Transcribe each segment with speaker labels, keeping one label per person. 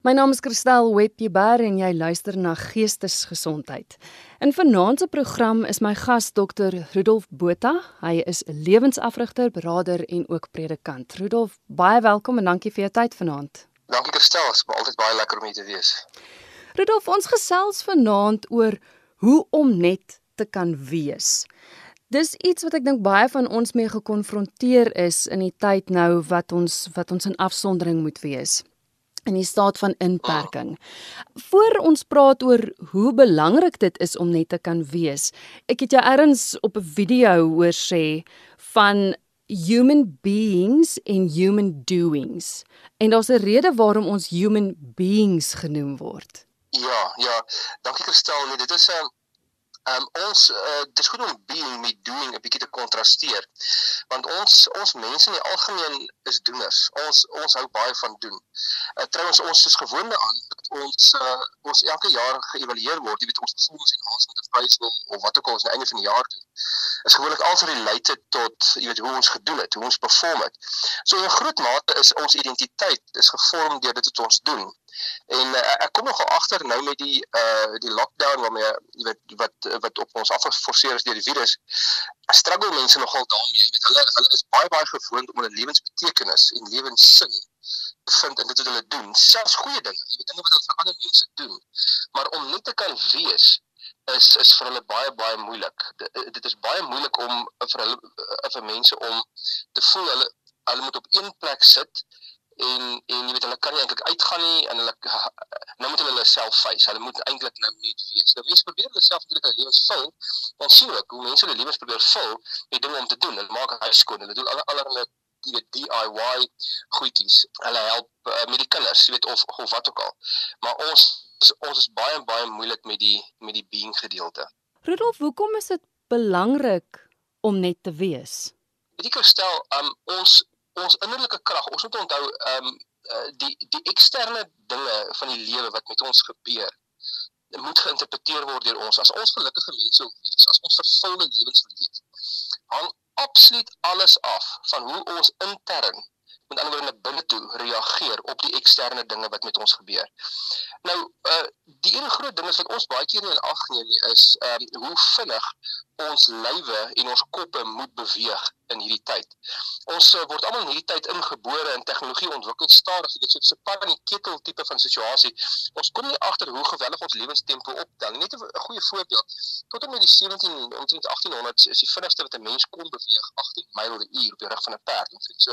Speaker 1: My naam is Christel Webber en jy luister na Geestesgesondheid. In vanaand se program is my gas Dr. Rudolf Botha. Hy is 'n lewensafrigter, beraader en ook predikant. Rudolf, baie welkom en dankie vir jou tyd vanaand.
Speaker 2: Dankie Christel, dit is altyd baie lekker om hier te wees.
Speaker 1: Rudolf, ons gesels vanaand oor hoe om net te kan wees. Dis iets wat ek dink baie van ons mee gekonfronteer is in die tyd nou wat ons wat ons in afsondering moet wees in die staat van inperking. Voor ons praat oor hoe belangrik dit is om net te kan wees. Ek het jou erns op 'n video hoor sê van human beings en human doings. En daar's 'n rede waarom ons human beings genoem word.
Speaker 2: Ja, ja. Dankie Christel. Nee, dit is 'n um, um, ons uh, dit is goed om being met doing 'n bietjie te kontrasteer. Want ons ons mense in die algemeen is doeners. Ons ons hou baie van doen. Uh, trouwens ons is gewoond aan dat ons uh, ons elke jaar geëvalueer word, jy weet ons performance en ons moet 'n prys wil of wat ook al ons aan die einde van die jaar doen. Is gewoonlik al related tot jy weet hoe ons gedoen het, hoe ons perform het. So 'n groot mate is ons identiteit is gevorm deur dit wat ons doen. En uh, ek kom nogal agter nou met die uh die lockdown waarmee jy weet wat wat op ons afgeforseer is deur die virus. Struggle mense nogal daarmee, jy weet hulle hulle is baie baie gewoond om hulle lewensbetekenis en lewenssin vind in dit wat hulle doen, selfs goeie dinge, jy weet dinge wat hulle vir ander mense doen. Maar om net te kan wees is is vir hulle baie baie moeilik. D dit is baie moeilik om vir hulle eh, vir mense om te voel hulle hulle moet op een plek sit en en jy weet hulle kan nie eintlik uitgaan nie en hulle nou moet hulle hulle self face. Hulle moet eintlik nou net wees. Nou mense probeer hulle self natuurlik hulle lewens vul. Dan sien ek hoe mense hulle lewens probeer vul met dinge om te doen. Hulle maak huis skoon. Hulle doen allerlei jy weet DIY goedjies. Hulle help uh, met die kinders, jy weet of of wat ook al. Maar ons ons is baie baie moeilik met die met die being gedeelte.
Speaker 1: Rudolf, hoekom is dit belangrik om net te wees?
Speaker 2: Weet jy stel, um ons ons innerlike krag, ons moet onthou um uh, die die eksterne dinge van die lewe wat met ons gebeur moet geïnterpreteer word deur ons as ons gelukkige mense wil wees, as ons vervulde lewens wil leef. Hang absoluut alles af van hoe ons intern met ander woorde na binne toe reageer op die eksterne dinge wat met ons gebeur. Nou, uh die een groot ding is wat ons baie keer nie in ag neem nie is ehm um, hoe vinnig ons lywe en ons koppe moet beweeg in hierdie tyd. Ons uh, word almal in hierdie tyd ingebore en tegnologie ontwikkel stadig, dit is so 'n van die ketel tipe van situasie. Ons kom nie agter hoe geweldig ons lewenstempo optel. Net 'n goeie voorbeeld. Tot en met die 17 omtrent 1800 is die vinnigste wat 'n mens kon beweeg 18 myl per uur op die rug van 'n perd, omtrent so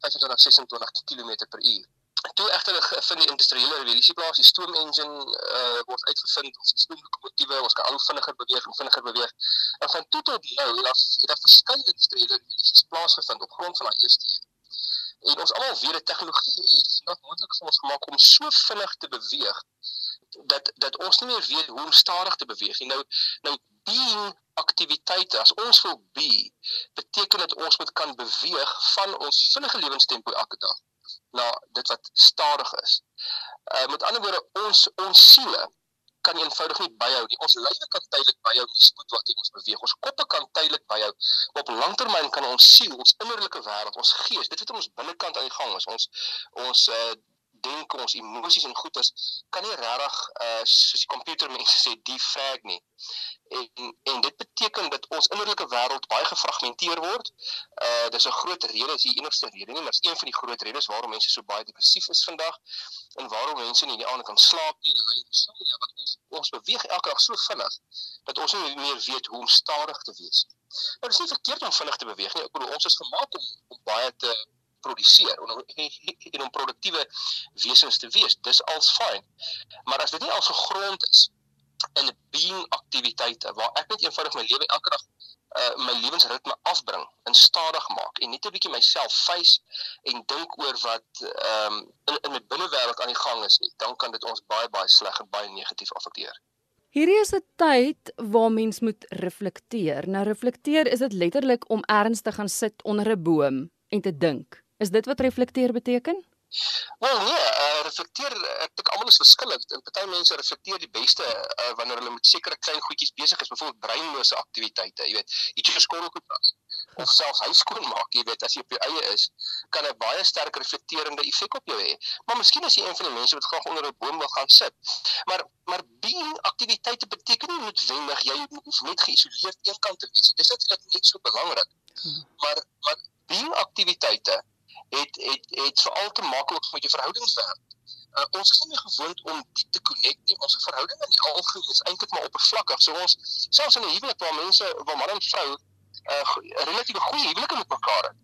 Speaker 2: 25 26 km per uur toe egter vind die industriële revolusie plaas, die stoom engine uh, word uitgevind, ons stoomlokomotiewe, ons kan al vinniger beweeg en vinniger beweeg. En van toe tot nou het daar het daar verskeie industriële revolusies plaasgevind op grond van daai eerste een. En ons almal weet dat tegnologie het nog moontlik vir ons gemaak om so vinnig te beweeg dat dat ons nie meer weet hoe om stadig te beweeg nie. Nou nou being aktiwiteite as ons wil be beteken dit ons moet kan beweeg van ons vinnige lewenstempo elke dag na dit wat stadig is. Uh met ander woorde ons ons siele kan eenvoudig nie byhou nie. Ons lywe kan tydelik byhou die spoed wat ons beweeg. Ons koppe kan tydelik byhou. Op langtermyn kan ons siel, ons innerlike wêreld, ons gees, dit wat in ons binnekant aan die gang is, ons ons uh dink ons emosies en goedes kan nie regtig uh soos die komputermense sê defrag nie. En en dit beteken dat ons innerlike wêreld baie gefragmenteer word. Uh dis 'n groot rede, is die enigste rede nie, maar is een van die groot redes waarom mense so baie depressief is vandag en waarom mense nie die aand kan slaap nie, hulle lei insomnia want ons ons beweeg elke dag so vinnig dat ons nie meer weet hoe om stadig te wees nie. Nou dis nie verkeerd om vinnig te beweeg nie. Ek bedoel ons is gemaak om om baie te produseer en, en om produktiewe wesens te wees. Dis als fyn. Maar as dit nie als gegrond is in being aktiwiteite waar ek net eenvoudig my lewe elke dag uh, my lewensritme afbring en stadig maak en net 'n bietjie myself face en dink oor wat ehm um, in in my binnewêreld aan die gang is nie, dan kan dit ons baie baie sleg en baie negatief affekteer.
Speaker 1: Hierdie is 'n tyd waar mens moet reflekteer. Nou reflekteer is dit letterlik om ernstig gaan sit onder 'n boom en te dink. Is dit wat reflekteer beteken?
Speaker 2: Wel nee, uh, reflekteer ek dink almal is verskillend. En party mense reflekteer die beste uh, wanneer hulle met sekere klein goedjies besig is, byvoorbeeld breinlose aktiwiteite, jy weet, iets soos skottelgoed was of selfs huis skoon maak, jy weet, as jy op jou eie is, kan 'n baie sterk reflekterende effek op jou hê. Maar miskien is jy een van die mense wat graag onder 'n boom wil gaan sit. Maar maar being aktiwiteite beteken nie noodwendig jy moet net geïsoleerd eenkant te wees. Dis net net so belangrik. Hmm. Maar maar being aktiwiteite het het het veral te maak ook met jou verhoudingswerk. Uh, ons is nie gewoond om diep te connect nie. Ons verhouding in die algemeen is eintlik maar oppervlakkig. So ons selfs in 'n huwelik waar mense, waar man en vrou 'n uh, relatiewe goeie huwelik met mekaar het.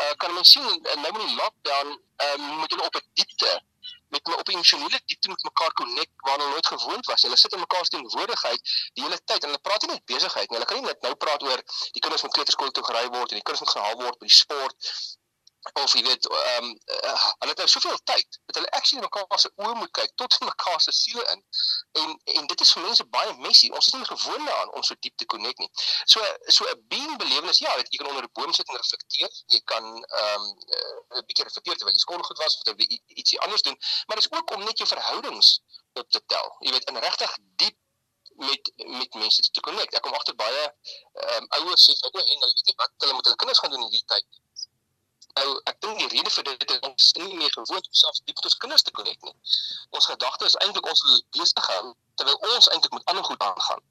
Speaker 2: Uh, kan mens sien nou met die lockdown, um, moet hulle op 'n diepte met my op 'n emosionele diepte met mekaar connect waar hulle nooit gewoond was. Hulle sit in mekaar se teenwoordigheid die hele tyd en hulle praat nie net besigheid nie. Hulle kan nie net nou praat oor die kinders moet kleuterskool toe gery word en die kinders moet gehaal word by die sport of jy weet ehm um, uh, hulle het nou soveel tyd dat hulle actually mekaar se oë moet kyk tot in mekaar se siele in. En en dit is vir mense baie messy. Ons is nie gewoond daaraan om so diep te connect nie. So so 'n being belewenis ja weet jy kan onder 'n boom sit en reflekteer. Jy kan ehm um, 'n uh, bietjie reflekteer terwyl jy skool goed was of terwyl jy ietsie anders doen. Maar dit is ook om net jou verhoudings op te tel. Jy weet in regtig diep met met mense te connect. Ek kom agter baie ehm um, ouers sê vir hulle en hulle weet nie wat hulle met hulle kinders gaan doen in hierdie tyd Nou, ek dink die rede vir dit is ons nie meer gewoond om self diep ons kinders te connect nie. Ons gedagte is eintlik ons wil besig gaan terwyl ons eintlik met ander goed aangaan.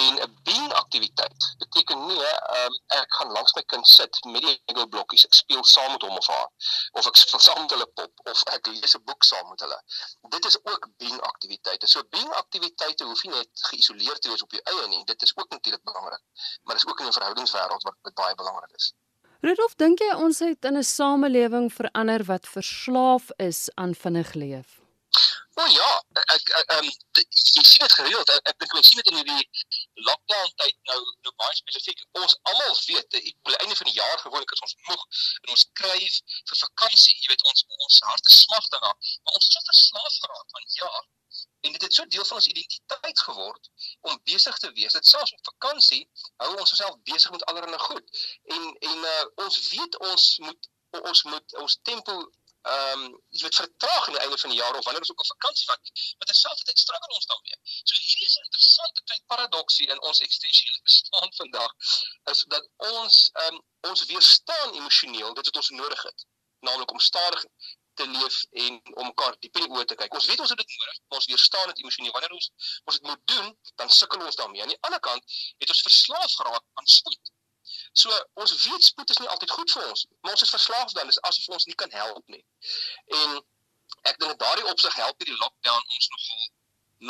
Speaker 2: En 'n being aktiwiteit beteken nie um, ek gaan langs my kind sit met die Lego blokkies, ek speel saam met hom of haar of ek speel saam met hulle pop of ek lees 'n boek saam met hulle. Dit is ook being aktiwiteite. So being aktiwiteite hoef nie net geïsoleerd te wees op jou eie nie. Dit is ook natuurlik belangrik, maar dit is ook in 'n verhoudingswêreld wat baie belangrik is.
Speaker 1: Rudolf, dink jy ons het in 'n samelewing verander wat verslaaf is aan vinnig leef?
Speaker 2: O ja, ek ehm jy sien dit gereeld. Ek, ek dink mense sien dit in hierdie lockdown tyd nou nou baie spesifiek. Ons almal weet dat ek die einde van die jaar gewoonlik is ons moeg en ons skryf vir vakansie. Jy weet ons ons harte smag daarna, maar ons het so verslaaf geraak aan ja, en dit het so deel van ons identiteit geword om besig te wees. Dit selfs op vakansie hou ons osself besig met allerlei goed. En en uh, ons weet ons moet ons moet ons tempo ehm um, jy weet vertraag aan die einde van die jaar of wanneer ons ook op vakansie vat. Maar terselfdertyd struggle ons daarmee. So hierdie is 'n interessante klein paradoksie in ons eksistensiële bestaan vandag is dat ons ehm um, ons weerstaan emosioneel dit wat ons nodig het naamlik om stadig te leef en om mekaar diep in die oë te kyk. Ons weet ons het dit nodig, maar ons weerstaan dit emosioneel. Wanneer ons ons dit moet doen, dan sukkel ons daarmee. Aan die ander kant het ons verslaaf geraak aan spoed. So ons weet spoed is nie altyd goed vir ons, maar ons is verslaaf dan, dis asof ons nie kan help nie. En ek dink daardie opsig help hierdie lockdown ons nogal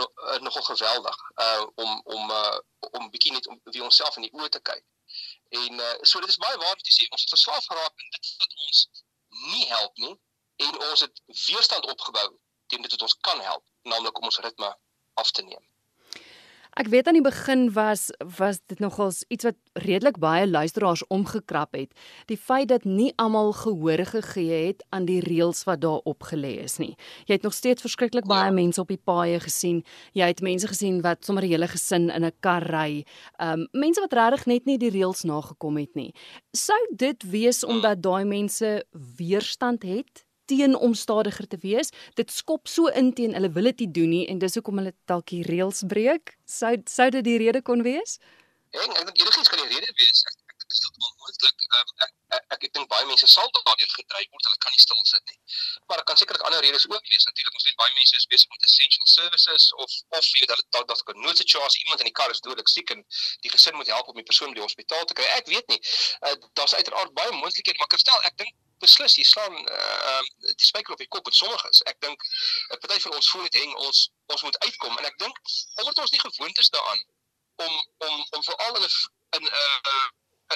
Speaker 2: no, uh, nogal geweldig uh om om uh om bietjie net om wie onsself in die oë te kyk. En uh so dit is baie waar wat jy sê, ons het verslaaf geraak en dit wat ons nie help nie en ons het weerstand opgebou teen dit wat ons kan help, naamlik om ons ritme af te neem.
Speaker 1: Ek weet aan die begin was was dit nogals iets wat redelik baie luisteraars omgekrap het. Die feit dat nie almal gehoor gegee het aan die reëls wat daar opgelê is nie. Jy het nog steeds verskriklik baie ja. mense op die paaie gesien. Jy het mense gesien wat sommer 'n hele gesin in 'n kar ry. Um mense wat regtig net nie die reëls nagekom het nie. Sou dit wees omdat daai mense weerstand het teen om stadiger te wees. Dit skop so in teen hulle wil dit nie doen nie en dis hoekom hulle dalk die reëls breek. Sou sou dit die rede kon wees?
Speaker 2: Ja, ek dink enigiets kan die rede wees. Ek dink heeltemal moontlik. Um, ek ek, ek, ek dink baie mense sal daardeur gedryf word. Hulle kan nie stil sit nie. Maar daar kan sekerlik ander redes ook wees. Natuurlik ons weet baie mense is besig met essential services of of jy weet hulle dalk dalk 'n noodsituasie iemand in die kar is dodelik siek en die gesin moet help om die persoon by die hospitaal te kry. Ek weet nie. Uh, Daar's uiteraard baie moontlikhede, maar ek stel ek dink beslis jy slaan uh, die spyker op die kop met sommiges. Ek dink 'n party van ons voel dit hang ons ons moet uitkom en ek dink omdat ons nie gewoond is daaraan om om om veral in 'n in 'n uh,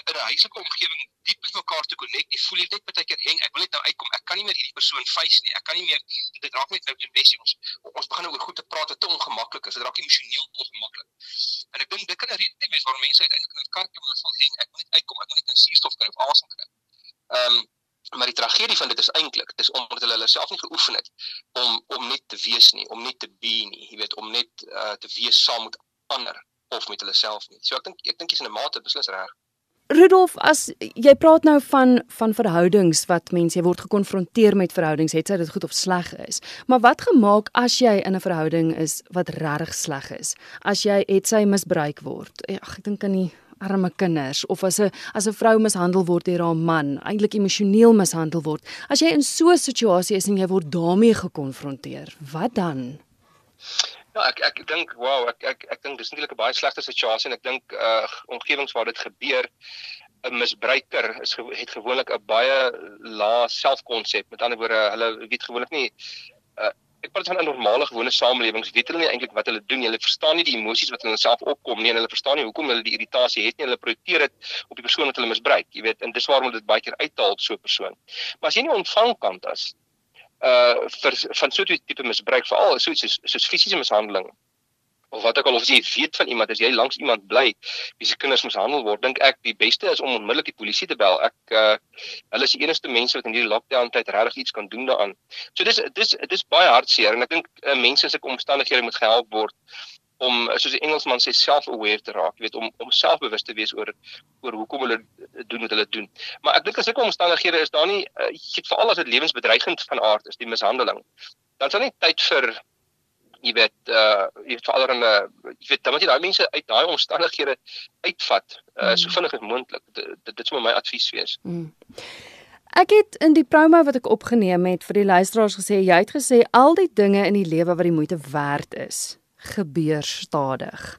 Speaker 2: 'n huislike omgewing diep met mekaar te connect. Jy voel jy net baie keer hang. Ek wil net nou uitkom. Ek kan nie meer hierdie persoon face nie. Ek kan nie meer dit raak net nou embassy ons ons begin nou oor goed te praat wat te ongemaklik is. Dit raak emosioneel ongemaklik. En ek dink dit kan 'n rede wees waarom mense uiteindelik in 'n kar klim en voel hang. Ek net uitkom. Ek wil net 'n suurstof kry of asem kry. Ehm um, maar die tragedie van dit is eintlik dis omdat hulle hulle self nie geoefen het om om net te wees nie, om net te be nie, jy weet, om net uh, te wees saam met ander of met hulle self nie. So ek dink ek dink jy's in 'n mate beslis reg.
Speaker 1: Rudolf, as jy praat nou van van verhoudings wat mense word gekonfronteer met verhoudings, het sy dit goed of sleg is. Maar wat gemaak as jy in 'n verhouding is wat regtig sleg is? As jy het sy misbruik word. Ag, ek dink aan die arme kinders of as 'n as 'n vrou mishandel word deur haar man, eintlik emosioneel mishandel word. As jy in so 'n situasie is en jy word daarmee gekonfronteer, wat dan?
Speaker 2: Ja, ek ek dink wow, ek ek ek dink dis natuurlik 'n baie slegte situasie en ek dink uh omgewings waar dit gebeur 'n misbruiker is het gewoonlik 'n baie lae selfkonsep. Met ander woorde, hulle weet gewoonlik nie uh ek praat van 'n normale gewone samelewing. Weet hulle nie eintlik wat hulle doen. Hulle verstaan nie die emosies wat in hulle self opkom nie en hulle verstaan nie hoekom hulle die irritasie het nie. Hulle projekteer dit op die persoon wat hulle misbruik. Jy weet, en dis waarom dit baie keer uithaal so 'n persoon. Maar as jy nie ontvangkant is uh vir van so 'n tipe misbruik veral so iets soos, soos fisiese mishandeling of wat ook al of jy weet van iemand as jy langs iemand bly wie se kinders mishandel word dink ek die beste is om onmiddellik die polisie te bel ek uh hulle is die enigste mense wat in hierdie lockdown tyd regtig iets kan doen daaraan so dis dis dis baie hartseer en ek dink uh, mense in sulke omstandighede moet gehelp word om soos die Engelsman sê self-aware te raak, jy weet om om selfbewus te wees oor oor hoekom hulle doen wat hulle doen. Maar ek dink as sulke omstandighede is daar nie uh, veral as dit lewensbedreigend van aard is, die mishandeling. Dan daar nie tyd vir jy weet uh jy weet veral in 'n jy weet dan moet jy daai mense uit daai omstandighede uitvat uh, so mm. vinnig as moontlik. Dit dit sou my advies wees. Mm.
Speaker 1: Ek het in die promo wat ek opgeneem het vir die luisteraars gesê jy het gesê al die dinge in die lewe wat die moeite werd is gebeur stadig.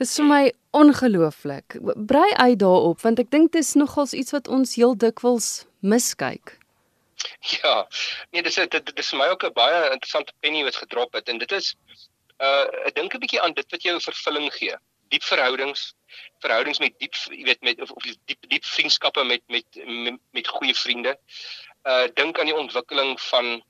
Speaker 1: Dis vir my ongelooflik. Brei uit daarop want ek dink dit is nogals iets wat ons heel dikwels miskyk.
Speaker 2: Ja. Nee, dis dit dis vir my ook 'n baie interessante penny wat gedrop het en dit is uh ek dink 'n bietjie aan dit wat jou vervulling gee. Diep verhoudings, verhoudings met diep jy weet met of, of diep diep vriendskappe met met met, met goeie vriende. Uh dink aan die ontwikkeling van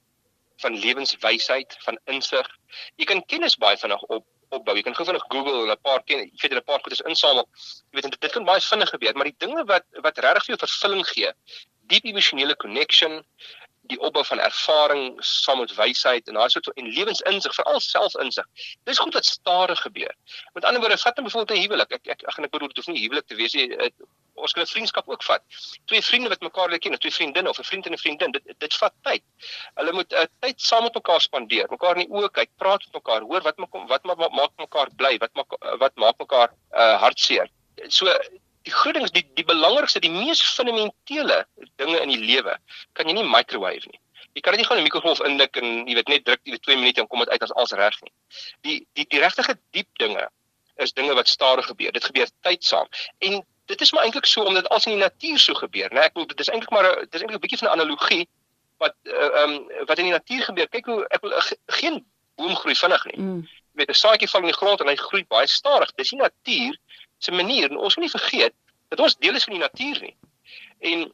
Speaker 2: van lewenswysheid, van insig. Jy kan kennis baie vinnig op opbou. Jy kan gou vinnig Google en 'n paar ken, jy weet 'n paar goedes insamel. Jy weet dit dit kan baie vinnig gebeur, maar die dinge wat wat regtig vir jou vervulling gee, diep emosionele connection, die opbou van ervaring saam met wysheid en daai soort van en lewensinsig, veral selfinsig. Dis goed wat stadig gebeur. Met ander woorde, vat 'n byvoorbeeld 'n huwelik. Ek ek ek gaan ek bedoel dit hoef nie huwelik te wees nie ons kan 'n vriendskap ook vat. Twee vriende wat mekaar leer ken, of twee vriendinne of 'n vriend en 'n vriendin, dit dit vat tyd. Hulle moet uh, tyd saam met mekaar spandeer, mekaar in die oë kyk, praat met mekaar, hoor wat maak wat maak, mekaar bly, wat maak wat maak mekaar uh, hartseer. So die groot ding is die die belangrikste, die mees fundamentele dinge in die lewe kan jy nie microwave nie. Jy kan dit nie gewoon 'n mikrogolf indruk en jy weet net druk jy weet 2 minute en kom dit uit as als reg nie. Die die die regtige diep dinge is dinge wat stadig gebeur. Dit gebeur tydsaam. En dit is maar eintlik so omdat als in die natuur so gebeur, né? Ek bedoel dit is eintlik maar dit is eintlik 'n bietjie van 'n analogie wat eh, ehm uh, um, wat in die natuur gebeur. Kyk hoe ek wil geen boom groei vinnig nie. Mm. Jy weet 'n saadjie val in die grond en hy groei baie stadig. Dis die natuur se manier en ons moet nie vergeet dat ons deel is van die natuur nie. En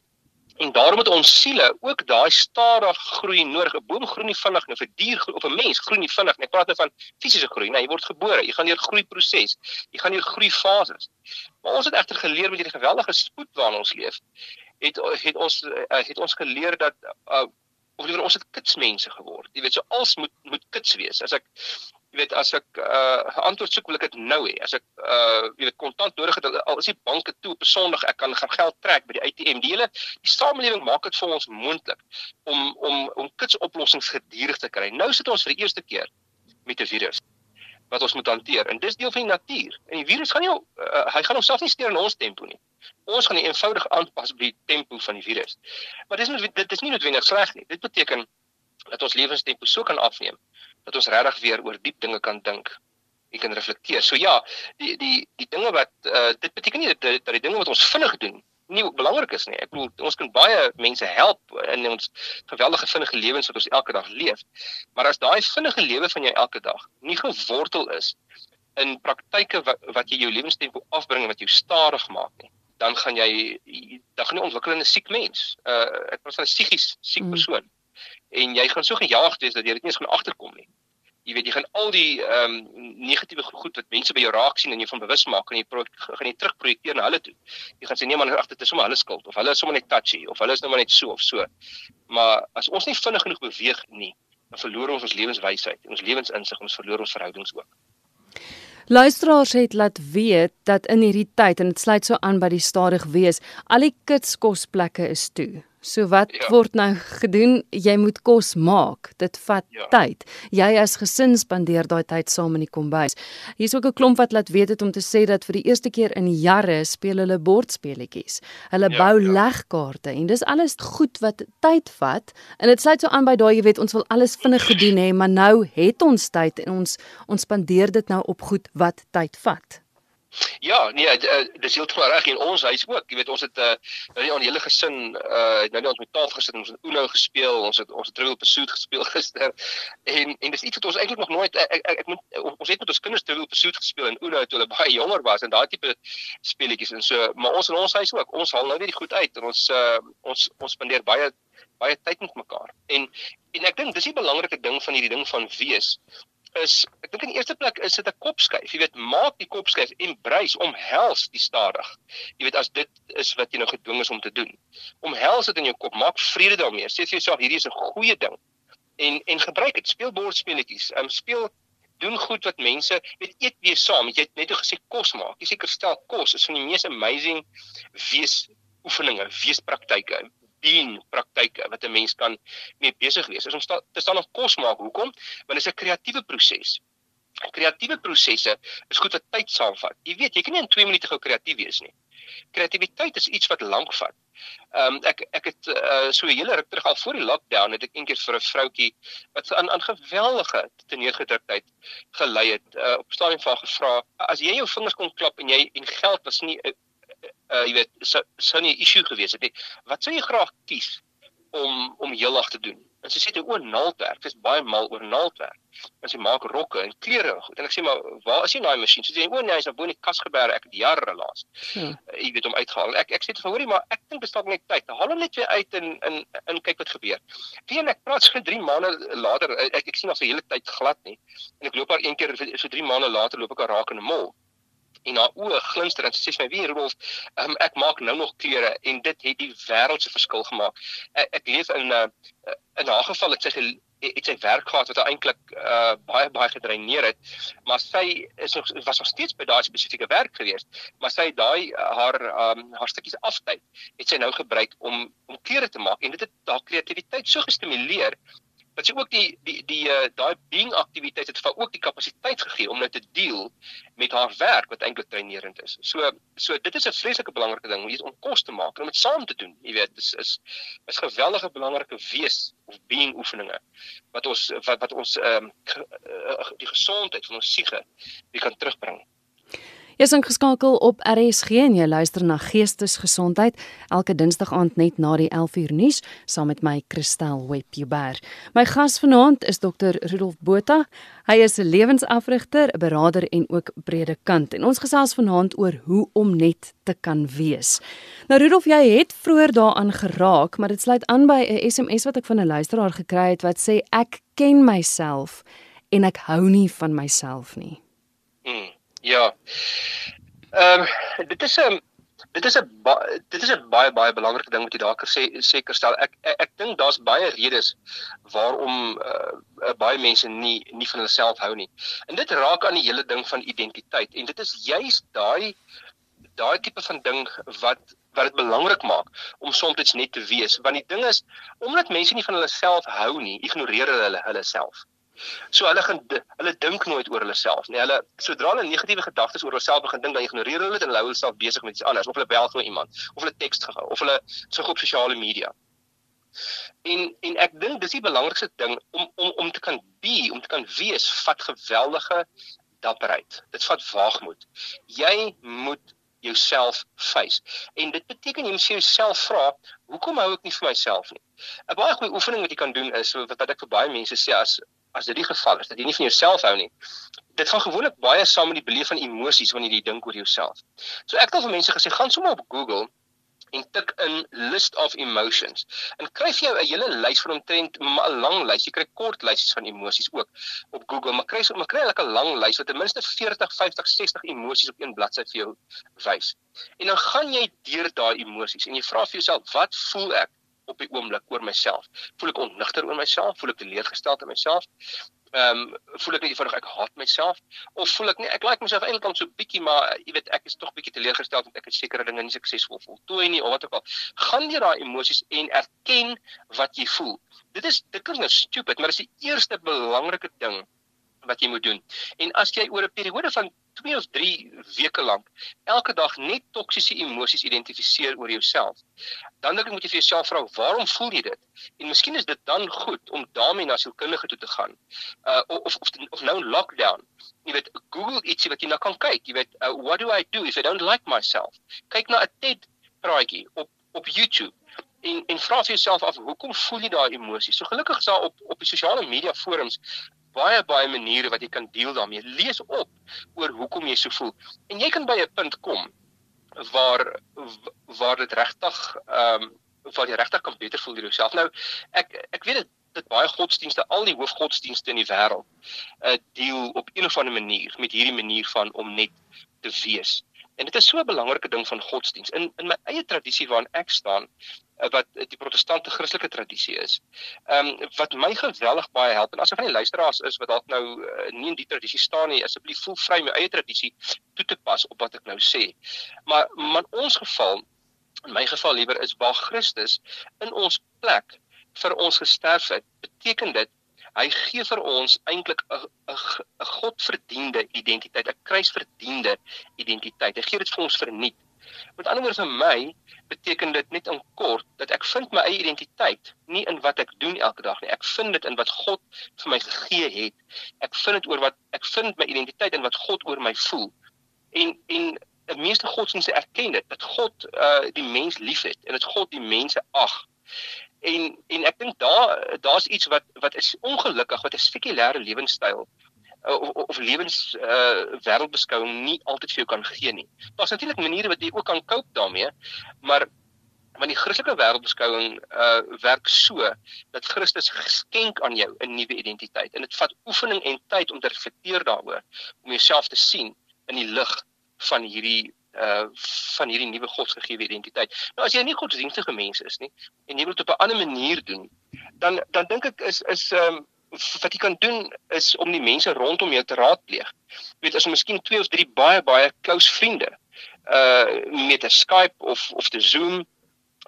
Speaker 2: En daarom het ons siele ook daai stadig groei nodig. 'n Boom groei nie vinnig nie, 'n dier of 'n mens groei nie vinnig nie. Ek praat nou van fisiese groei. Nee, jy word gebore, jy gaan deur groeiproses. Jy gaan deur groeifases. Maar ons het egter geleer met hierdie geweldige spoed waarin ons leef, het het ons eh, het ons geleer dat uh, of liewer ons het kitsmense geword. Jy weet, so als moet moet kits wees. As ek jy weet as ek 'n uh, antwoord soek wil ek dit nou hê. As ek uh jy weet kontant nodig het al is die banke toe op 'n Sondag ek kan gaan geld trek by die ATM. Die hele die samelewing maak dit vir ons moontlik om om om kitsoplossings gedurig te kry. Nou sit ons vir die eerste keer met 'n virus wat ons moet hanteer. En dis deel van die natuur. En die virus gaan nie uh, hy gaan homself nie steur in ons tempo nie. Ons gaan eenvoudig aanpas by die tempo van die virus. Maar dis nie dit is nie noodwendig sleg nie. Dit beteken dat ons lewenstempo so kan afneem dat ons regtig weer oor diep dinge kan dink. Jy kan reflekteer. So ja, die die die dinge wat uh, dit beteken nie dat, dat die dinge wat ons vinnig doen nie belangrik is nie. Ek bedoel ons kan baie mense help in ons geweldige vinnige lewens wat ons elke dag leef. Maar as daai vinnige lewe van jou elke dag nie gewortel is in praktyke wat, wat jy jou lewenstempo afbring en wat jou stadig maak nie, dan gaan jy dan gaan jy ontwikkel 'n siek mens. Uh ek was 'n psigies siek mm. persoon. Mm en jy gaan so gejaag wees dat jy dit nie eens gaan agterkom nie. Jy weet jy gaan al die ehm um, negatiewe goed wat mense by jou raak sien en jy van bewus maak en jy gaan jy terugprojekteer na hulle toe. Jy gaan sê nee man ag dit is sommer hulle skuld of hulle is sommer net touchy of hulle is nou maar net so of so. Maar as ons nie vinnig genoeg beweeg nie, dan verloor ons ons lewenswysheid en ons lewensinsig, ons verloor ons verhoudings ook.
Speaker 1: Luisteraars het laat weet dat in hierdie tyd en dit sluit so aan by die stadig wees, al die kitskosplekke is toe. So wat ja. word nou gedoen? Jy moet kos maak. Dit vat ja. tyd. Jy as gesin spandeer daai tyd saam in die kombuis. Hier's ook 'n klomp wat laat weet het om te sê dat vir die eerste keer in jare speel hulle bordspeletjies. Hulle ja, bou ja. legkaarte en dis alles goed wat tyd vat. En dit sluit so aan by daai jy weet ons wil alles vinnig gedoen hê, maar nou het ons tyd en ons ons spandeer dit nou op goed wat tyd vat.
Speaker 2: Ja, nee, uh, dis heeltemal reg en ons huis ook. Jy weet ons het uh, nou die hele gesin uh het nou net ons met tafel gesit en ons het Uno gespeel. Ons het ons Trivial Pursuit gespeel gister. En en dis iets wat ons eintlik nog nooit ek ek, ek moet ons het met ons kinders Trivial Pursuit gespeel en Uno toe hulle baie jonger was en daai tipe speletjies en so, maar ons in ons huis ook. Ons haal nou net die goed uit en ons uh ons ons spandeer baie baie tyd met mekaar. En en ek dink dis die belangrike ding van hierdie ding van wees is ek dink in eerste plek is dit 'n kopskuif. Jy weet, maak die kopskuif en brys omhels die stadig. Jy weet as dit is wat jy nou gedwing is om te doen. Omhels dit in jou kop, maak vrede daarmee. Sê vir jouself hierdie is 'n goeie ding. En en gebruik dit. Speel bordspeletjies. Ehm um, speel doen goed wat mense weet eet weer saam. Jy het net gesê kos maak. Jy seker stel kos is van die mees amazing wees oefeninge, weespraktyke dien praktyke wat 'n mens kan mee besig wees. Is om sta, te staan op kos maak. Hoekom? Want dit is 'n kreatiewe proses. Kreatiewe prosesse is goed wat tyd saamvat. Jy weet, jy kan nie in 2 minute gou kreatief wees nie. Kreatiwiteit is iets wat lank vat. Ehm um, ek ek het uh, so 'n hele ruk terug al voor die lockdown het ek eendag vir 'n vroutjie wat aan aan geweldige teneergedruktheid gelei het uh, op stadium van gevra as jy jou vingers kon klap en jy en geld was nie uh jy weet sou sou nie 'n issue gewees het nie. Wat sou jy graag kies om om heeldag te doen? En sy sê dit oor naaldwerk. Sy's baie mal oor naaldwerk. En sy maak rokke en klere en goed. En ek sê maar waar is die naai masjien? Sy sê o nee, hy's op in die kas geberg. Ek het jare laas. Hmm. Uh, jy weet hom uitgehaal. Ek ek sê vir hoorie maar ek dink bestaan net tyd. Haal hom net weer uit en in in kyk wat gebeur. Wie ek praat so 3 maande later ek ek sien al vir hele tyd glad nie. En ek loop haar een keer so 3 maande later loop ek haar raak in 'n mall en haar oë glinster en sy sê vir my wie Rudolf um, ek maak nou nog klere en dit het die wêreld se verskil gemaak. Ek, ek leef in 'n uh, in haar geval het sy het sy werk gehad wat eintlik uh, baie baie gedreineer het maar sy is nog was nog steeds by daai spesifieke werk gewees maar sy daai haar um, haar stukkies aftyd het sy nou gebruik om om klere te maak en dit het haar kreatiwiteit so gestimuleer dat sy ook die die die uh, daai being aktiwiteit het vir ook die kapasiteit gegee om nou te deel met haar werk wat eintlik trainerend is. So so dit is 'n vreeslike belangrike ding om kos te maak en om dit saam te doen. Jy weet, dis is is geweldige belangrike wees of being oefeninge wat ons wat wat ons ehm um, die gesondheid van ons siege wie kan terugbring.
Speaker 1: Jy's ingeskakel op RSG en jy luister na Geestesgesondheid elke Dinsdag aand net na die 11uur nuus saam met my Christel Webber. My gas vanaand is dokter Rudolf Botha. Hy is 'n lewensafrigter, 'n beraader en ook predikant. En ons gesels vanaand oor hoe om net te kan wees. Nou Rudolf, jy het vroeër daaraan geraak, maar dit sluit aan by 'n SMS wat ek van 'n luisteraar gekry het wat sê ek ken myself en ek hou nie van myself nie.
Speaker 2: Hmm. Ja. Ehm um, dit is 'n dit is 'n dit is 'n baie baie belangrike ding wat jy daar sê seker stel. Ek ek, ek dink daar's baie redes waarom uh, baie mense nie nie van hulle self hou nie. En dit raak aan die hele ding van identiteit en dit is juis daai daai tipe van ding wat wat dit belangrik maak om soms net te wees want die ding is omdat mense nie van hulle self hou nie ignoreer hulle hulle self So hulle gaan hulle dink nooit oor hulle self nie. Hulle sodra hulle negatiewe gedagtes oor hulself begin dink, dan ignoreer hulle dit en hou hulle self besig met iets anders of hulle bel gou iemand of hulle teks gehou of hulle so op sosiale media. En en ek dink dis die belangrikste ding om om om te kan be, om te kan wees, vat geweldige dapperheid. Dit vat waagmoed. Jy moet jouself face. En dit beteken jy moet jouself vra, hoekom hou ek nie vir myself nie? 'n Baie goeie oefening wat jy kan doen is wat ek vir baie mense sê as as dit die geval is dat jy nie van jouself hou nie. Dit gaan gewoonlik baie saam met die beleef van emosies wanneer jy dink oor jouself. So ek het al vir mense gesê gaan sommer op Google en tik in list of emotions en kry jy 'n hele lys van omtrent 'n lang lys. Jy kry kort lysies van emosies ook op Google, maar kry so maar kry 'n lang lys wat ten minste 40, 50, 60 emosies op een bladsy vir jou wys. En dan gaan jy deur daai emosies en jy vra vir jouself, wat voel ek? Op die oomblik oor myself. Voel ek onnigter oor myself? Voel ek teleurgesteld in myself? Ehm um, voel ek net eenvoudig ek haat myself of voel ek nie ek like myself eintlik dan so bietjie maar jy weet ek is tog bietjie teleurgestel want ek het sekere dinge nie suksesvol voltooi nie of wat ook al. Gaan deur daai emosies en erken wat jy voel. Dit is dit klink nou stupid, maar dit is die eerste belangrike ding wat jy moet doen. En as jy oor 'n periode van 2 of 3 weke lank elke dag net toksiese emosies identifiseer oor jouself, dan dink ek moet jy vir jouself vra, waarom voel jy dit? En miskien is dit dan goed om daarmee na sielkundige toe te gaan. Uh of of of nou lockdown. Jy weet, Google ietsie wat jy nou kan kyk. Jy weet, uh, what do I do if I don't like myself? Kyk na 'n TED praatjie op op YouTube en en vra vir jouself af hoekom voel jy daai emosies? So gelukkig is daar op op die sosiale media forums baie baie maniere wat jy kan deel daarmee. Lees op oor hoekom jy so voel. En jy kan by 'n punt kom waar waar dit regtig ehm um, waar jy regtig kan beter voel oor jouself. Nou ek ek weet dit dit baie godsdienste, al die hoofgodsdienste in die wêreld, uh deel op een of ander manier met hierdie manier van om net te wees. En dit is so 'n belangrike ding van godsdiens. In in my eie tradisie waarin ek staan, wat die protestante Christelike tradisie is. Ehm um, wat my geweldig baie help en as ek van die luisteraars is wat dalk nou uh, nie in die tradisie staan nie, asseblief voel vry my eie tradisie toe te pas op wat ek nou sê. Maar maar in ons geval, in my geval liewer is waar Christus in ons plek vir ons gesterf het, beteken dit Hy gee vir ons eintlik 'n 'n godverdiende identiteit, 'n kruisverdiende identiteit. Hy gee dit vir ons verniet. Met ander woorde vir my beteken dit net in kort dat ek vind my eie identiteit nie in wat ek doen elke dag nie. Ek vind dit in wat God vir my gegee het. Ek vind dit oor wat ek vind my identiteit in wat God oor my voel. En en die meeste godsdienste erken dit dat God uh die mens liefhet en dat God die mense ag en en ek dink daar daar's iets wat wat is ongelukkig wat 'n sekulêre lewenstyl uh, of of lewens uh wêreldbeskouing nie altyd vir jou kan gee nie. Daar's natuurlik maniere wat jy ook kan cope daarmee, maar want die Christelike wêreldbeskouing uh werk so dat Christus geskenk aan jou 'n nuwe identiteit en dit vat oefening en tyd om te reflekteer daaroor om jouself te sien in die lig van hierdie uh van hierdie nuwe godsgegewe identiteit. Nou as jy nie godsdienstige mens is nie en jy wil dit op 'n ander manier doen, dan dan dink ek is is um wat jy kan doen is om die mense rondom jou te raadpleeg. Jy weet as jy miskien twee of drie baie baie close vriende uh met 'n Skype of of te Zoom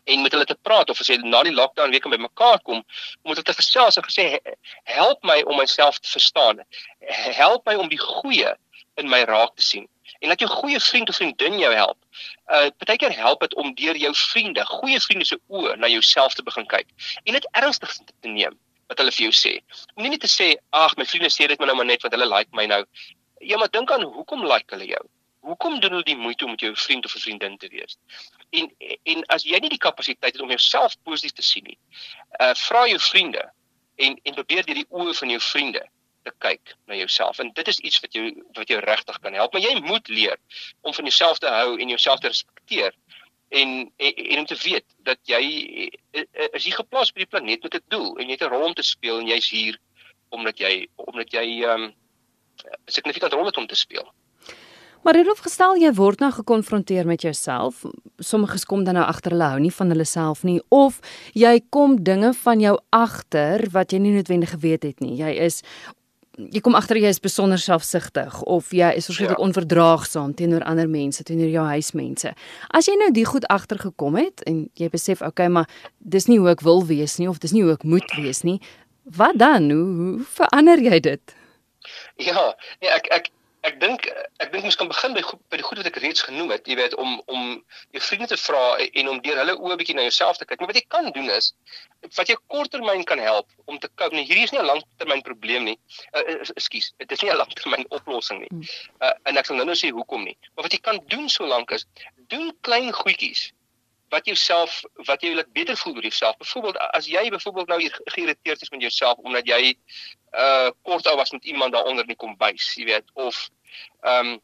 Speaker 2: en met hulle te praat of as jy na die lockdown weer kan bymekaar kom om dit te gesels en gesê help my om myself te verstaan. Help my om die goeie in my raak te sien en laat jou goeie vriend of vriendin jou help. Uh partykeer help dit om deur jou vriende, goeie vriende se oë na jouself te begin kyk en dit ernstig te neem wat hulle vir jou sê. Om nie net te sê, "Ag, my vriende sê dit maar nou maar net want hulle like my nou." Ja, maar dink aan hoekom like hulle jou? Hoekom doen hulle die moeite om met jou vriend of vriendin te wees? En en as jy nie die kapasiteit het om jouself positief te sien nie, uh vra jou vriende en en probeer deur die oë van jou vriende te kyk na jouself en dit is iets wat jou wat jou regtig kan help maar jy moet leer om van jouself te hou en jouself te respekteer en, en om te weet dat jy is hier geplaas op die planeet met 'n doel en jy het 'n rol om te speel en jy's hier omdat jy omdat jy ehm um, 'n significant rol het om te speel.
Speaker 1: Maar Rudolf gestel jy word nou gekonfronteer met jouself. Sommiges kom dan nou agter hulle hou nie van hulle self nie of jy kom dinge van jou agter wat jy nie noodwendig geweet het nie. Jy is jy kom agter jy is besonder selfsugtig of jy is verskriklik ja. onverdraagsaam teenoor ander mense, teenoor jou huismense. As jy nou die goed agtergekom het en jy besef, okay, maar dis nie hoe ek wil wees nie of dis nie hoe ek moet wees nie, wat dan? Hoe, hoe verander jy dit?
Speaker 2: Ja, nee, ek ek ek dink ek dink ons kan begin by goed, by die goed wat ek reeds genoem het, jy weet om om jou vriende te vra en om deur hulle oë bietjie na jouself te kyk. Maar wat jy kan doen is wat jy korttermyn kan help om te cope. Nee, hierdie is nie 'n langtermyn probleem nie. Uh, Ekskuus, dit is nie 'n langtermyn oplossing nie. Uh, en ek sal nou nou sê hoekom nie. Maar wat jy kan doen solank is doen klein goedjies wat jouself wat jy wil beter voel oor jouself. Byvoorbeeld as jy byvoorbeeld nou geïrriteerd is met jouself omdat jy uh kort ou was met iemand daaronder in die kombuis, jy weet, of ehm um,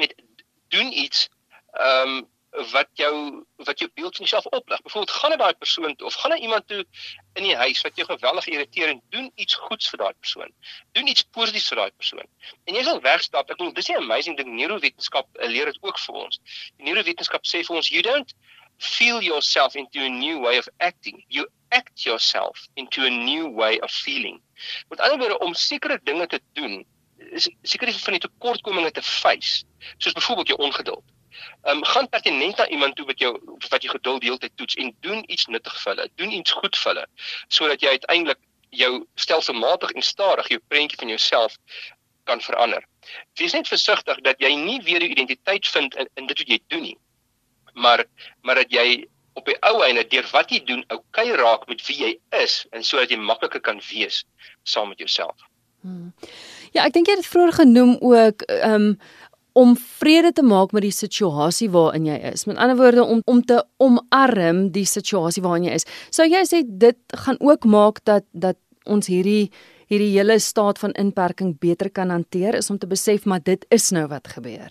Speaker 2: net doen iets ehm um, wat jou wat jou beeld van jouself oplig. Byvoorbeeld gaan na daai persoon toe of gaan na iemand toe in die huis wat jou geweldig irriteer en doen iets goeds vir daai persoon. Doen iets positiefs vir daai persoon. En jy sal wegstap. Ek bedoel dis 'n amazing ding neurowetenskap leer dit ook vir ons. Die neurowetenskap sê vir ons you don't feel yourself into a new way of acting. You act yourself into a new way of feeling. Met ander woorde om sekere dinge te doen, sekere van die tekortkominge te face, soos byvoorbeeld jou ongeduld. Ehm um, gaan pertinent na iemand toe wat jou wat jy geduld deeltyd toets en doen iets nuttig vir hulle, doen iets goed vir hulle sodat jy uiteindelik jou stelselmatig en stadig jou prentjie van jouself kan verander. Wees net versigtig dat jy nie weer jou identiteit vind in, in dit wat jy doen nie. Maar maar dat jy op die ou einde deur wat jy doen, oukei raak met wie jy is en sodat jy makliker kan wees saam met jouself. Hmm.
Speaker 1: Ja, ek dink jy het vroeër genoem ook ehm um, om vrede te maak met die situasie waarin jy is. Met ander woorde om om te omarm die situasie waarin jy is. Sou jy sê dit gaan ook maak dat dat ons hierdie hierdie hele staat van inperking beter kan hanteer is om te besef maar dit is nou wat gebeur.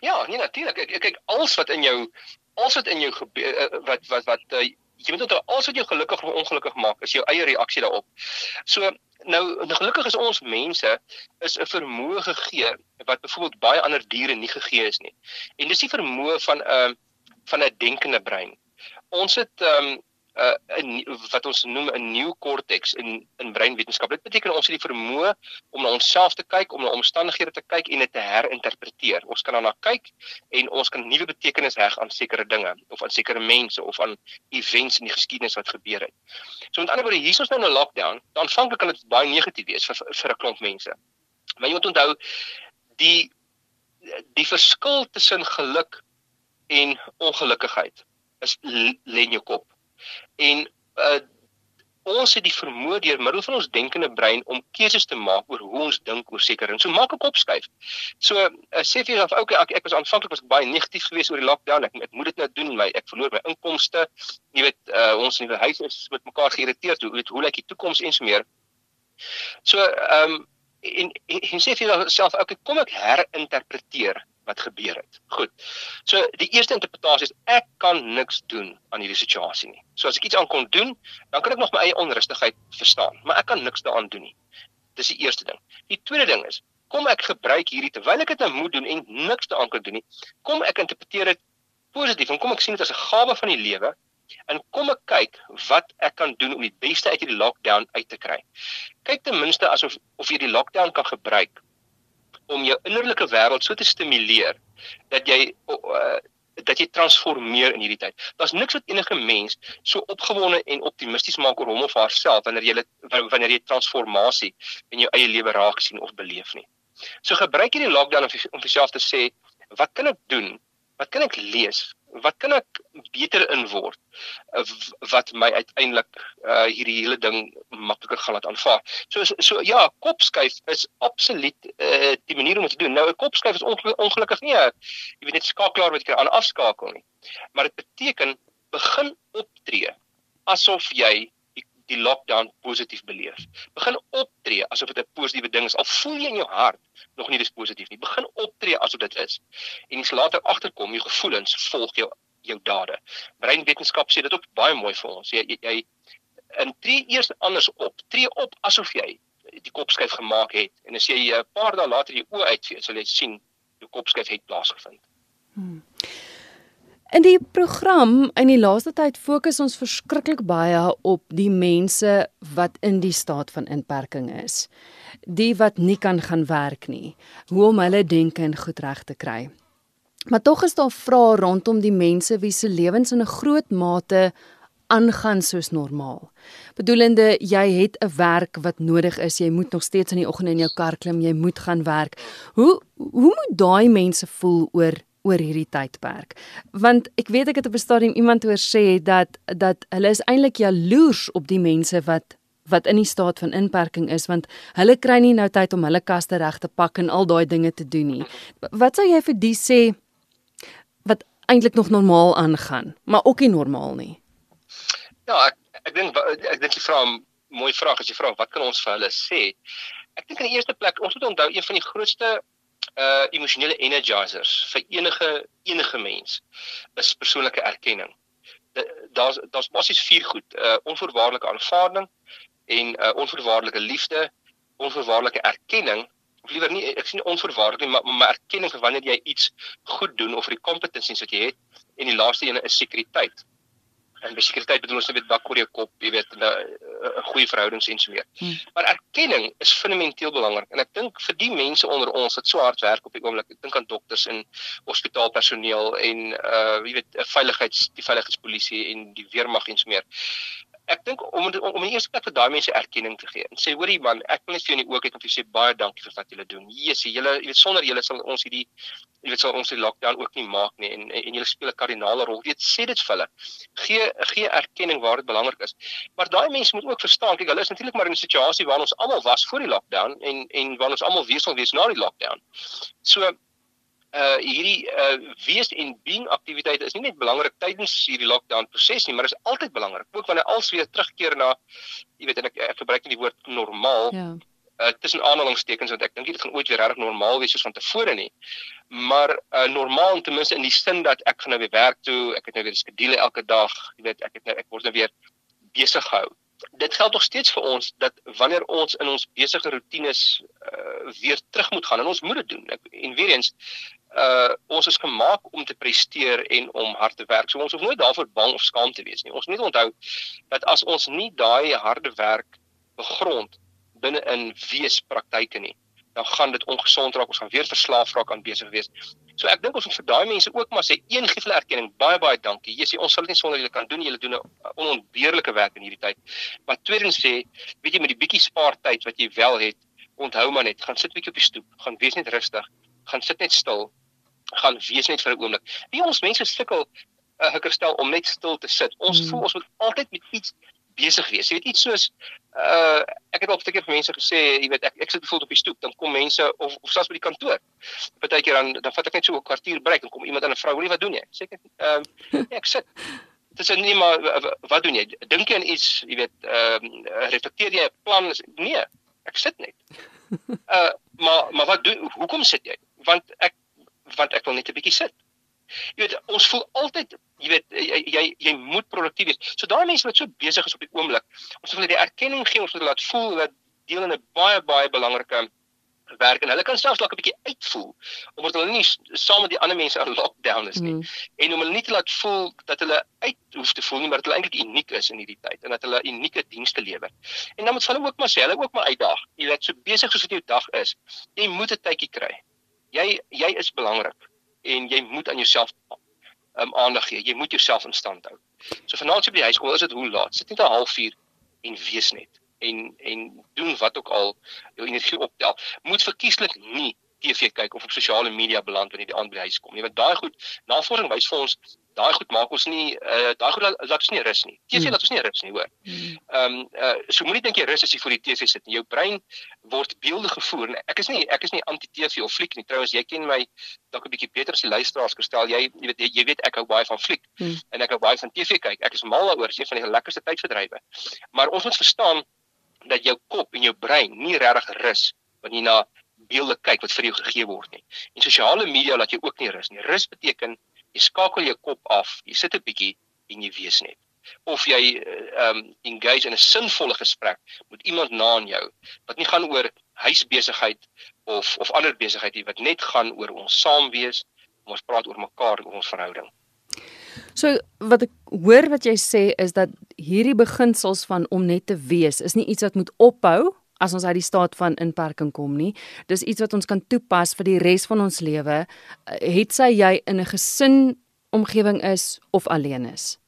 Speaker 2: Ja, nee natuurlik. Ek kyk alles wat in jou alles wat in jou gebeur eh, wat wat wat uh, jy moet onthou alles wat jou gelukkig of ongelukkig maak is jou eie reaksie daarop. So nou gelukkig is ons mense is 'n vermoë gegee wat byvoorbeeld baie ander diere nie gegee is nie. En dis die vermoë van 'n uh, van 'n denkende brein. Ons het um, uh, 'n wat ons noem 'n nuwe korteks in in breinwetenskap. Dit beteken ons het die vermoë om na onsself te kyk, om na omstandighede te kyk en dit te herinterpreteer. Ons kan daarna kyk en ons kan nuwe betekenis heg aan sekere dinge of aan sekere mense of aan events in die geskiedenis wat gebeur het. So met ander woorde, hier is ons nou in 'n lockdown. Aanvanklik kan dit baie negatief wees vir vir 'n klomp mense. Maar jy moet onthou die die verskil tussen geluk en ongelukkigheid is lê in jou kop. En uh ons het die vermoë deur middel van ons denkende brein om keuses te maak oor hoe ons dink oor sekere dinge. So maak 'n kopskuif. So uh, sê vir jouself, okay, ek, ek was aanvanklik was ek baie negatief geweest oor die lockdown. Ek, ek moet dit nou doen, my ek verloor my inkomste. Jy weet, uh ons nuwe huis is met mekaar geïrriteerd. Hoe weet hoe lyk die toekoms en so meer. So ehm um, en, en, en sê vir jouself, okay, kom ek herinterpreteer wat gebeur het. Goed. So die eerste interpretasie is ek kan niks doen aan hierdie situasie nie. So as ek iets aan kon doen, dan kan ek nog my eie onrustigheid verstaan, maar ek kan niks daaraan doen nie. Dis die eerste ding. Die tweede ding is, kom ek gebruik hierdie terwyl ek dit nou moet doen en niks daaraan kan doen nie, kom ek interpreteer dit positief en kom ek sien dit as 'n gawe van die lewe en kom ek kyk wat ek kan doen om die beste uit hierdie lockdown uit te kry. Kyk ten minste asof of jy die lockdown kan gebruik om jou innerlike wêreld so te stimuleer dat jy uh, dat jy transformeer in hierdie tyd. Daar's niks wat enige mens so opgewonde en optimisties maak oor hom of haarself wanneer jy wanneer jy transformasie in jou eie lewe raak sien of beleef nie. So gebruik hierdie lockdown om vir jouself te sê, wat kan ek doen? Wat kan ek lees? Wat kan ek beter in word eh, wat my uiteindelik uh, hierdie hele ding makliker gaan laat aanvaar. So so ja, kopskuif is absoluut uh, die manier om dit te doen. Nou 'n kopskuif is ongelukkig nie, jy weet net skakelaar wat jy aan afskakel nie. Maar dit beteken begin optree asof jy die lockdown positief beleef. Begin optree asof dit 'n positiewe ding is. Al voel jy in jou hart nog nie dis positief nie. Begin optree asof dit is. En jy sal later agterkom jou gevoelens volg jou jou dade. Breinwetenskap sê dit ook baie mooi vir ons. Jy jy, jy en tree eers anders op. Tree op asof jy die kopskuif gemaak het en as jy 'n paar dae later jou oë uitvee, sal jy sien jou kopskuif het plaasgevind. Hmm.
Speaker 1: In die program in die laaste tyd fokus ons verskriklik baie op die mense wat in die staat van inperking is. Die wat nie kan gaan werk nie. Hoe om hulle denke en goed reg te kry. Maar tog is daar vrae rondom die mense wie se lewens in 'n groot mate aangaan soos normaal. Bedoelende jy het 'n werk wat nodig is, jy moet nog steeds in die oggend in jou kar klim, jy moet gaan werk. Hoe hoe moet daai mense voel oor oor hierdie tydperk. Want ek weet ek het op 'n stadium iemand hoor sê dat dat hulle is eintlik jaloers op die mense wat wat in die staat van inperking is want hulle kry nie nou tyd om hulle kaste reg te pak en al daai dinge te doen nie. Wat sou jy vir die sê wat eintlik nog normaal aangaan, maar ook nie normaal nie?
Speaker 2: Ja, ek ek dink ek dink jy vra 'n mooi vraag as jy vra wat kan ons vir hulle sê? Ek dink in die eerste plek ons moet onthou een van die grootste uh emosionele energizers vir enige enige mens is persoonlike erkenning. Daar's daar's basies vier goed: uh onvoorwaardelike aanvaarding en uh onvoorwaardelike liefde, onvoorwaardelike erkenning of liewer nie ek sien onvoorwaardelik nie, maar, maar erkenning vir wanneer jy iets goed doen of vir die kompetensies wat jy het en die laaste een is sekuriteit. en besekuriteit bedoel ons net dak oor jou kop, jy weet, 'n 'n goeie verhoudings en so meer. Hmm. Maar erkenning is fundamenteel belangrik en ek dink vir die mense onder ons wat so hard werk op die oomblik, ek dink aan dokters en hospitaalpersoneel en uh jy weet, veiligheids die veiligheidspolisie en die weermag en so meer ek dink om om, in die eerste plek vir daai mense erkenning te gee en sê hoorie man, ek wil net vir jou in die oë kyk en vir jou sê baie dankie vir wat julle doen. Jesus, julle jy weet sonder julle sal ons hierdie jy weet sal ons die lockdown ook nie maak nie en en julle speel 'n kardinale rol. Weet sê dit vir hulle. Gee gee erkenning waar dit belangrik is. Maar daai mense moet ook verstaan, kyk, hulle is natuurlik maar in 'n situasie waar ons almal was voor die lockdown en en waar ons almal weer sal wees na die lockdown. So uh hierdie uh wees en being aktiwiteite is nie net belangrik tydens hierdie lockdown proses nie, maar is altyd belangrik. Ook wanneer alles weer terugkeer na jy weet en ek, ek gebruik nie die woord normaal. Ja. Uh tussen aanhalingstekens want ek dink dit gaan ooit weer reg normaal wees soos van tevore nie. Maar uh normaal ten minste in die sin dat ek gaan nou weer werk toe, ek het nou weer 'n skedule elke dag, jy weet, ek het nou ek word nou weer besig gehou dit geld nog steeds vir ons dat wanneer ons in ons besige rotines uh, weer terug moet gaan en ons moet dit doen. Ek, en weer eens uh ons is gemaak om te presteer en om hard te werk. So ons hoef nooit daarvoor bang of skaam te wees nie. Ons moet onthou dat as ons nie daai harde werk begrond binne in weespraktyke nie, dan gaan dit ongesond raak. Ons gaan weer verslaaf raak aan besig wees. So ek dink ons moet vir daai mense ook maar sê een hulle erkenning. Baie baie dankie. Sê ons sal dit nie sonder julle kan doen. Julle doen 'n onontbeerlike werk in hierdie tyd. Maar tweedens sê, weet jy met die bietjie spaar tyd wat jy wel het, onthou maar net, gaan sit bietjie op die stoep, gaan wees net rustig, gaan sit net stil, gaan wees net vir 'n oomblik. Wie ons mense sukkel 'n uh, hikker stel om net stil te sit. Ons hmm. voel ons moet altyd met iets besig wees. Jy weet iets soos uh ek het al baie keer vir mense gesê, jy weet ek ek sit bijvoorbeeld op die stoep, dan kom mense of of selfs by die kantoor. Partykeer dan dan vat ek net so 'n kwartier breek en kom iemand aan 'n vrou, "Wat doen jy?" Sê ek ehm uh, nee, ek sit. Dit is nie maar wat doen jy? Dink jy aan iets, jy weet, ehm uh, reflekteer jy 'n plan? Nee, ek sit net. Uh maar maar wat doen hoekom sit jy? Want ek want ek wil net 'n bietjie sit. Jy weet ons voel altyd, jy weet jy jy, jy moet produktief wees. So daai mense wat so besig is op die oomblik, ons wil hulle die erkenning gee, ons wil laat voel dat deel in 'n baie baie belangrike werk en hulle kan selfs dalk 'n bietjie uitvoel omdat hulle nie saam met die ander mense aan lockdown is nie mm. en om hulle nie te laat voel dat hulle uit hoef te voel nie maar dat hulle eintlik uniek is in hierdie tyd en dat hulle unieke dienste lewer. En dan moet hulle ook maar sê, hulle ook maar uitdaag. Jy weet so besig soos wat jou dag is, jy moet 'n tydjie kry. Jy jy is belangrik en jy moet aan jouself um, aandag gee. Jy moet jouself in stand hou. So vanaand jy by die huis kom, is dit hoe laat? Sit net 'n halfuur en wees net en en doen wat ook al jou energie optel. Moet verkieslik nie TV kyk of op sosiale media beland wanneer jy aan by die huis kom nie. Want daai goed, navorsing wys vir ons daai goed maak ons nie uh daai goed laat, laat ons nie rus nie. TV mm. laat ons nie rus nie, hoor. Hmm. Ehm um, uh so moenie dink jy rus as jy voor die TV sit nie. Jou brein word beelde gevoer. Ek is nie ek is nie anti-TV of fliek nie. Trouwens, jy ken my dalk 'n bietjie beter as die luisteraars gestel. Jy jy weet jy weet ek hou baie van fliek mm. en ek hou baie van TV kyk. Ek is mal daaroor. Dit is een van die lekkerste tydverdrywe. Maar ons moet verstaan dat jou kop en jou brein nie regtig rus wanneer jy na beelde kyk wat vir jou gegee word nie. En sosiale media laat jou ook nie rus nie. Rus beteken jy skakel jou kop af, jy sit 'n bietjie en jy wees net. Of jy ehm um, engage in 'n sinvolle gesprek met iemand na aan jou wat nie gaan oor huisbesigheid of of ander besigheid nie, wat net gaan oor ons saam wees, ons praat oor mekaar en ons verhouding.
Speaker 1: So wat ek hoor wat jy sê is dat hierdie beginsels van om net te wees is nie iets wat moet ophou as ons uit die staat van inperking kom nie. Dis iets wat ons kan toepas vir die res van ons lewe. Eh, het sy jy in 'n gesin omgewing is of alleen is.